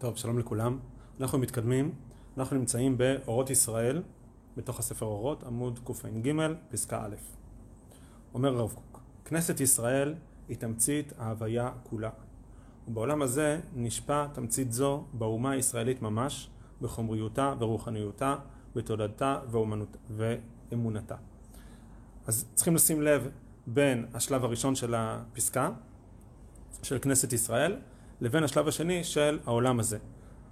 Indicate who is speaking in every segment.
Speaker 1: טוב, שלום לכולם. אנחנו מתקדמים, אנחנו נמצאים באורות ישראל, בתוך הספר אורות, עמוד קע"ג, פסקה א'. אומר הרב קוק, כנסת ישראל היא תמצית ההוויה כולה. ובעולם הזה נשפע תמצית זו באומה הישראלית ממש, בחומריותה ורוחניותה, בתודעתה ואמונתה. אז צריכים לשים לב בין השלב הראשון של הפסקה, של כנסת ישראל, לבין השלב השני של העולם הזה.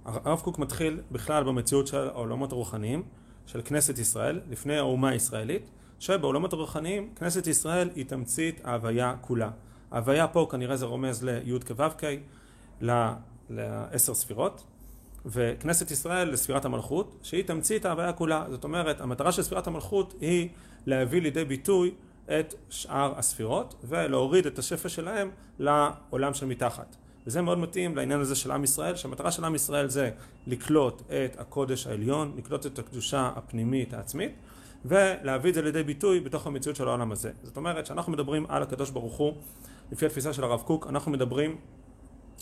Speaker 1: הרב קוק מתחיל בכלל במציאות של העולמות הרוחניים, של כנסת ישראל, לפני האומה הישראלית, שבעולמות הרוחניים כנסת ישראל היא תמצית ההוויה כולה. ההוויה פה כנראה זה רומז לי' כו' לעשר ספירות, וכנסת ישראל לספירת המלכות, שהיא תמצית ההוויה כולה. זאת אומרת, המטרה של ספירת המלכות היא להביא לידי ביטוי את שאר הספירות ולהוריד את השפע שלהם לעולם שמתחת. וזה מאוד מתאים לעניין הזה של עם ישראל, שהמטרה של עם ישראל זה לקלוט את הקודש העליון, לקלוט את הקדושה הפנימית העצמית, ולהביא את זה לידי ביטוי בתוך המציאות של העולם הזה. זאת אומרת שאנחנו מדברים על הקדוש ברוך הוא, לפי התפיסה של הרב קוק, אנחנו מדברים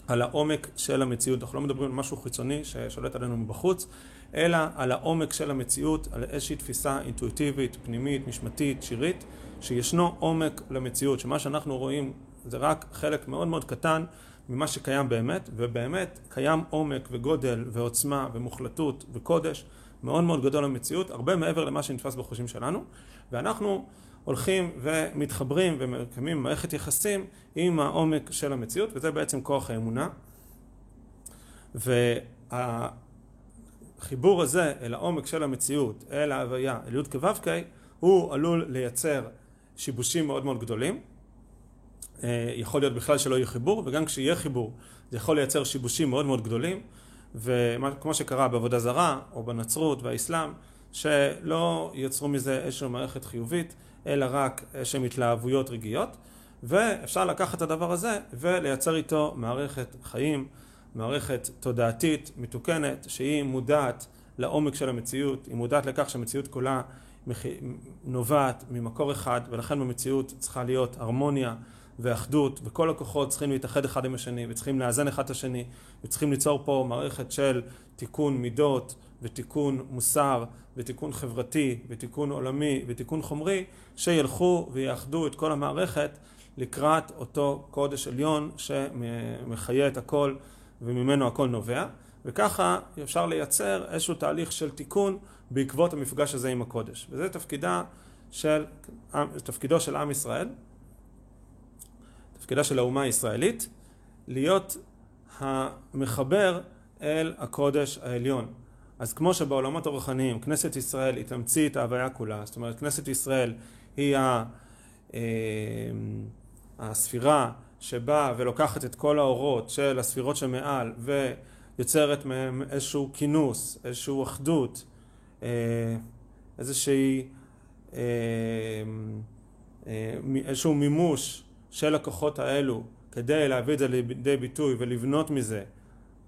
Speaker 1: על העומק של המציאות, אנחנו לא מדברים על משהו חיצוני ששולט עלינו מבחוץ, אלא על העומק של המציאות, על איזושהי תפיסה אינטואיטיבית, פנימית, משמתית, שירית, שישנו עומק למציאות, שמה שאנחנו רואים זה רק חלק מאוד מאוד קטן ממה שקיים באמת, ובאמת קיים עומק וגודל ועוצמה ומוחלטות וקודש מאוד מאוד גדול למציאות, הרבה מעבר למה שנתפס בחושים שלנו, ואנחנו הולכים ומתחברים ומקיימים מערכת יחסים עם העומק של המציאות, וזה בעצם כוח האמונה. והחיבור הזה אל העומק של המציאות, אל ההוויה, אל י' כו' הוא עלול לייצר שיבושים מאוד מאוד גדולים. אה, יכול להיות בכלל שלא יהיה חיבור, וגם כשיהיה חיבור זה יכול לייצר שיבושים מאוד מאוד גדולים, וכמו שקרה בעבודה זרה או בנצרות והאסלאם, שלא יצרו מזה איזושהי מערכת חיובית, אלא רק איזשהן התלהבויות רגעיות, ואפשר לקחת את הדבר הזה ולייצר איתו מערכת חיים, מערכת תודעתית מתוקנת, שהיא מודעת לעומק של המציאות, היא מודעת לכך שהמציאות כולה נובעת ממקור אחד, ולכן במציאות צריכה להיות הרמוניה ואחדות, וכל הכוחות צריכים להתאחד אחד עם השני, וצריכים לאזן אחד את השני, וצריכים ליצור פה מערכת של תיקון מידות, ותיקון מוסר, ותיקון חברתי, ותיקון עולמי, ותיקון חומרי, שילכו ויאחדו את כל המערכת לקראת אותו קודש עליון שמחיה את הכל וממנו הכל נובע, וככה אפשר לייצר איזשהו תהליך של תיקון בעקבות המפגש הזה עם הקודש. וזה תפקידה של, תפקידו של עם ישראל, תפקידה של האומה הישראלית, להיות המחבר אל הקודש העליון. אז כמו שבעולמות הרוחניים כנסת ישראל היא תמצית ההוויה כולה, זאת אומרת כנסת ישראל היא אה, הספירה שבאה ולוקחת את כל האורות של הספירות שמעל ויוצרת מהם איזשהו כינוס, איזושהי אחדות, אה, איזושהי, אה, איזשהו מימוש של הכוחות האלו כדי להביא את זה לידי ביטוי ולבנות מזה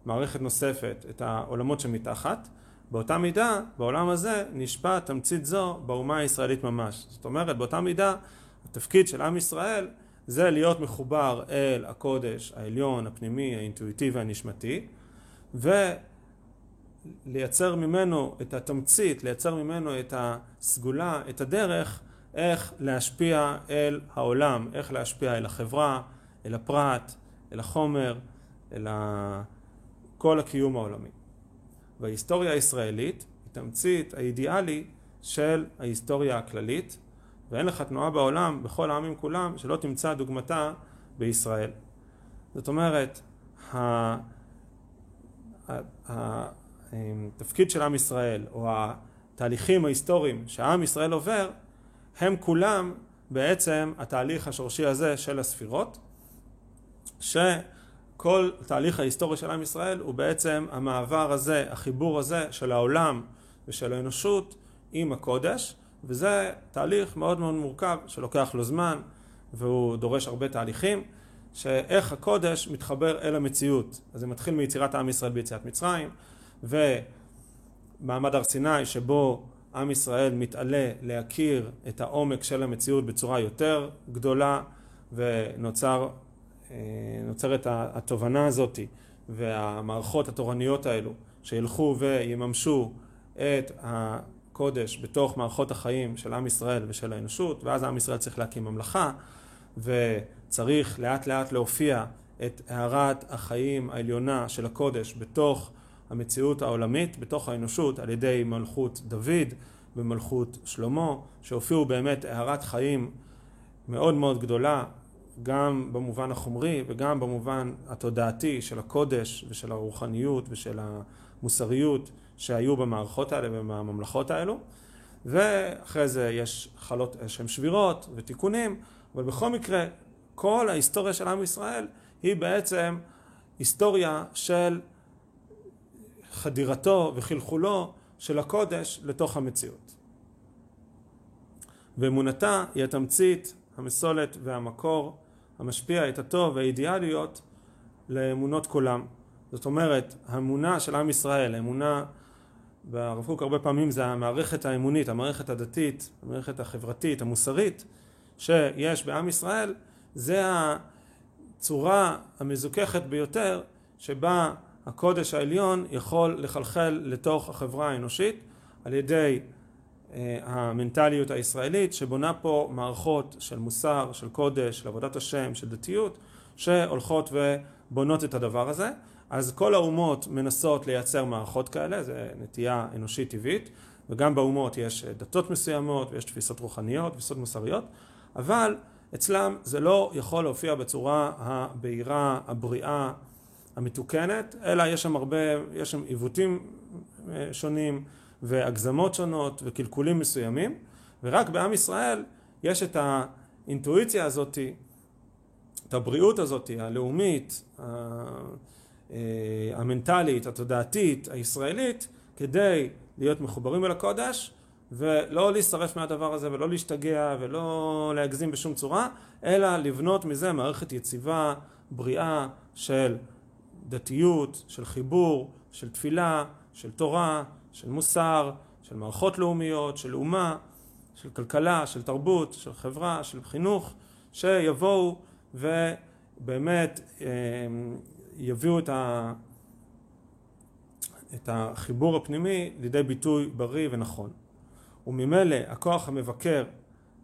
Speaker 1: מערכת נוספת, את העולמות שמתחת, באותה מידה, בעולם הזה, נשפע תמצית זו באומה הישראלית ממש. זאת אומרת, באותה מידה, התפקיד של עם ישראל זה להיות מחובר אל הקודש העליון, הפנימי, האינטואיטיבי, הנשמתי, ולייצר ממנו את התמצית, לייצר ממנו את הסגולה, את הדרך, איך להשפיע אל העולם, איך להשפיע אל החברה, אל הפרט, אל החומר, אל כל הקיום העולמי. וההיסטוריה הישראלית היא תמצית האידיאלי של ההיסטוריה הכללית, ואין לך תנועה בעולם, בכל העמים כולם, שלא תמצא דוגמתה בישראל. זאת אומרת, התפקיד של עם ישראל, או התהליכים ההיסטוריים שעם ישראל עובר, הם כולם בעצם התהליך השורשי הזה של הספירות, שכל תהליך ההיסטורי של עם ישראל הוא בעצם המעבר הזה, החיבור הזה של העולם ושל האנושות עם הקודש, וזה תהליך מאוד מאוד מורכב שלוקח לו זמן והוא דורש הרבה תהליכים, שאיך הקודש מתחבר אל המציאות. אז זה מתחיל מיצירת עם ישראל ביציאת מצרים, ומעמד הר סיני שבו עם ישראל מתעלה להכיר את העומק של המציאות בצורה יותר גדולה ונוצרת התובנה הזאת והמערכות התורניות האלו שילכו ויממשו את הקודש בתוך מערכות החיים של עם ישראל ושל האנושות ואז עם ישראל צריך להקים ממלכה וצריך לאט לאט להופיע את הארת החיים העליונה של הקודש בתוך המציאות העולמית, בתוך האנושות על ידי מלכות דוד ומלכות שלמה שהופיעו באמת הארת חיים מאוד מאוד גדולה גם במובן החומרי וגם במובן התודעתי של הקודש ושל הרוחניות ושל המוסריות שהיו במערכות האלה ובממלכות האלו. ואחרי זה יש חלות שהן שבירות ותיקונים אבל בכל מקרה כל ההיסטוריה של עם ישראל היא בעצם היסטוריה של חדירתו וחלחולו של הקודש לתוך המציאות. ואמונתה היא התמצית, המסולת והמקור המשפיע את הטוב והאידיאליות לאמונות כולם. זאת אומרת, האמונה של עם ישראל, האמונה והרב קוק הרבה פעמים זה המערכת האמונית, המערכת הדתית, המערכת החברתית, המוסרית שיש בעם ישראל, זה הצורה המזוככת ביותר שבה הקודש העליון יכול לחלחל לתוך החברה האנושית על ידי אה, המנטליות הישראלית שבונה פה מערכות של מוסר, של קודש, של עבודת השם, של דתיות שהולכות ובונות את הדבר הזה. אז כל האומות מנסות לייצר מערכות כאלה, זה נטייה אנושית טבעית וגם באומות יש דתות מסוימות ויש תפיסות רוחניות, תפיסות מוסריות אבל אצלם זה לא יכול להופיע בצורה הבהירה, הבריאה, המתוקנת, אלא יש שם הרבה, יש שם עיוותים אה, שונים והגזמות שונות וקלקולים מסוימים, ורק בעם ישראל יש את האינטואיציה הזאת, את הבריאות הזאת, הלאומית, אה, המנטלית, התודעתית, הישראלית, כדי להיות מחוברים אל הקודש ולא להשרף מהדבר הזה ולא להשתגע ולא להגזים בשום צורה, אלא לבנות מזה מערכת יציבה, בריאה של דתיות, של חיבור, של תפילה, של תורה, של מוסר, של מערכות לאומיות, של אומה, של כלכלה, של תרבות, של חברה, של חינוך, שיבואו ובאמת אה, יביאו את, ה, את החיבור הפנימי לידי ביטוי בריא ונכון. וממילא הכוח המבקר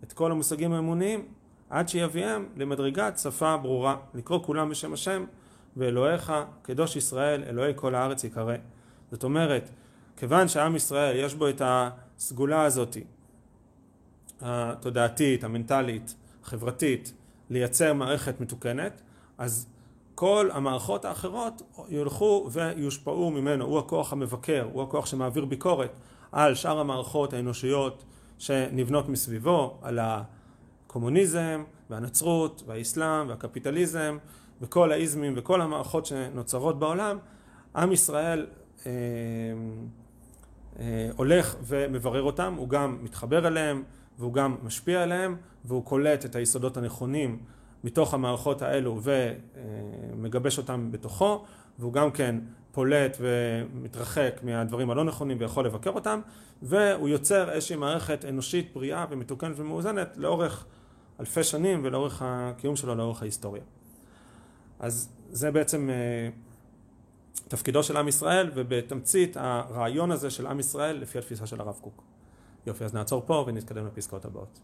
Speaker 1: את כל המושגים האמוניים עד שיביאם למדרגת שפה ברורה, לקרוא כולם בשם השם ואלוהיך קדוש ישראל אלוהי כל הארץ יקרא. זאת אומרת, כיוון שעם ישראל יש בו את הסגולה הזאת התודעתית, המנטלית, החברתית, לייצר מערכת מתוקנת, אז כל המערכות האחרות ילכו ויושפעו ממנו, הוא הכוח המבקר, הוא הכוח שמעביר ביקורת על שאר המערכות האנושיות שנבנות מסביבו, על הקומוניזם והנצרות והאסלאם והקפיטליזם וכל האיזמים וכל המערכות שנוצרות בעולם, עם ישראל אה, אה, הולך ומברר אותם, הוא גם מתחבר אליהם והוא גם משפיע עליהם והוא קולט את היסודות הנכונים מתוך המערכות האלו ומגבש אותם בתוכו והוא גם כן פולט ומתרחק מהדברים הלא נכונים ויכול לבקר אותם והוא יוצר איזושהי מערכת אנושית בריאה ומתוקנת ומאוזנת לאורך אלפי שנים ולאורך הקיום שלו לאורך ההיסטוריה. אז זה בעצם אה, תפקידו של עם ישראל ובתמצית הרעיון הזה של עם ישראל לפי התפיסה של הרב קוק. יופי, אז נעצור פה ונתקדם לפסקאות הבאות.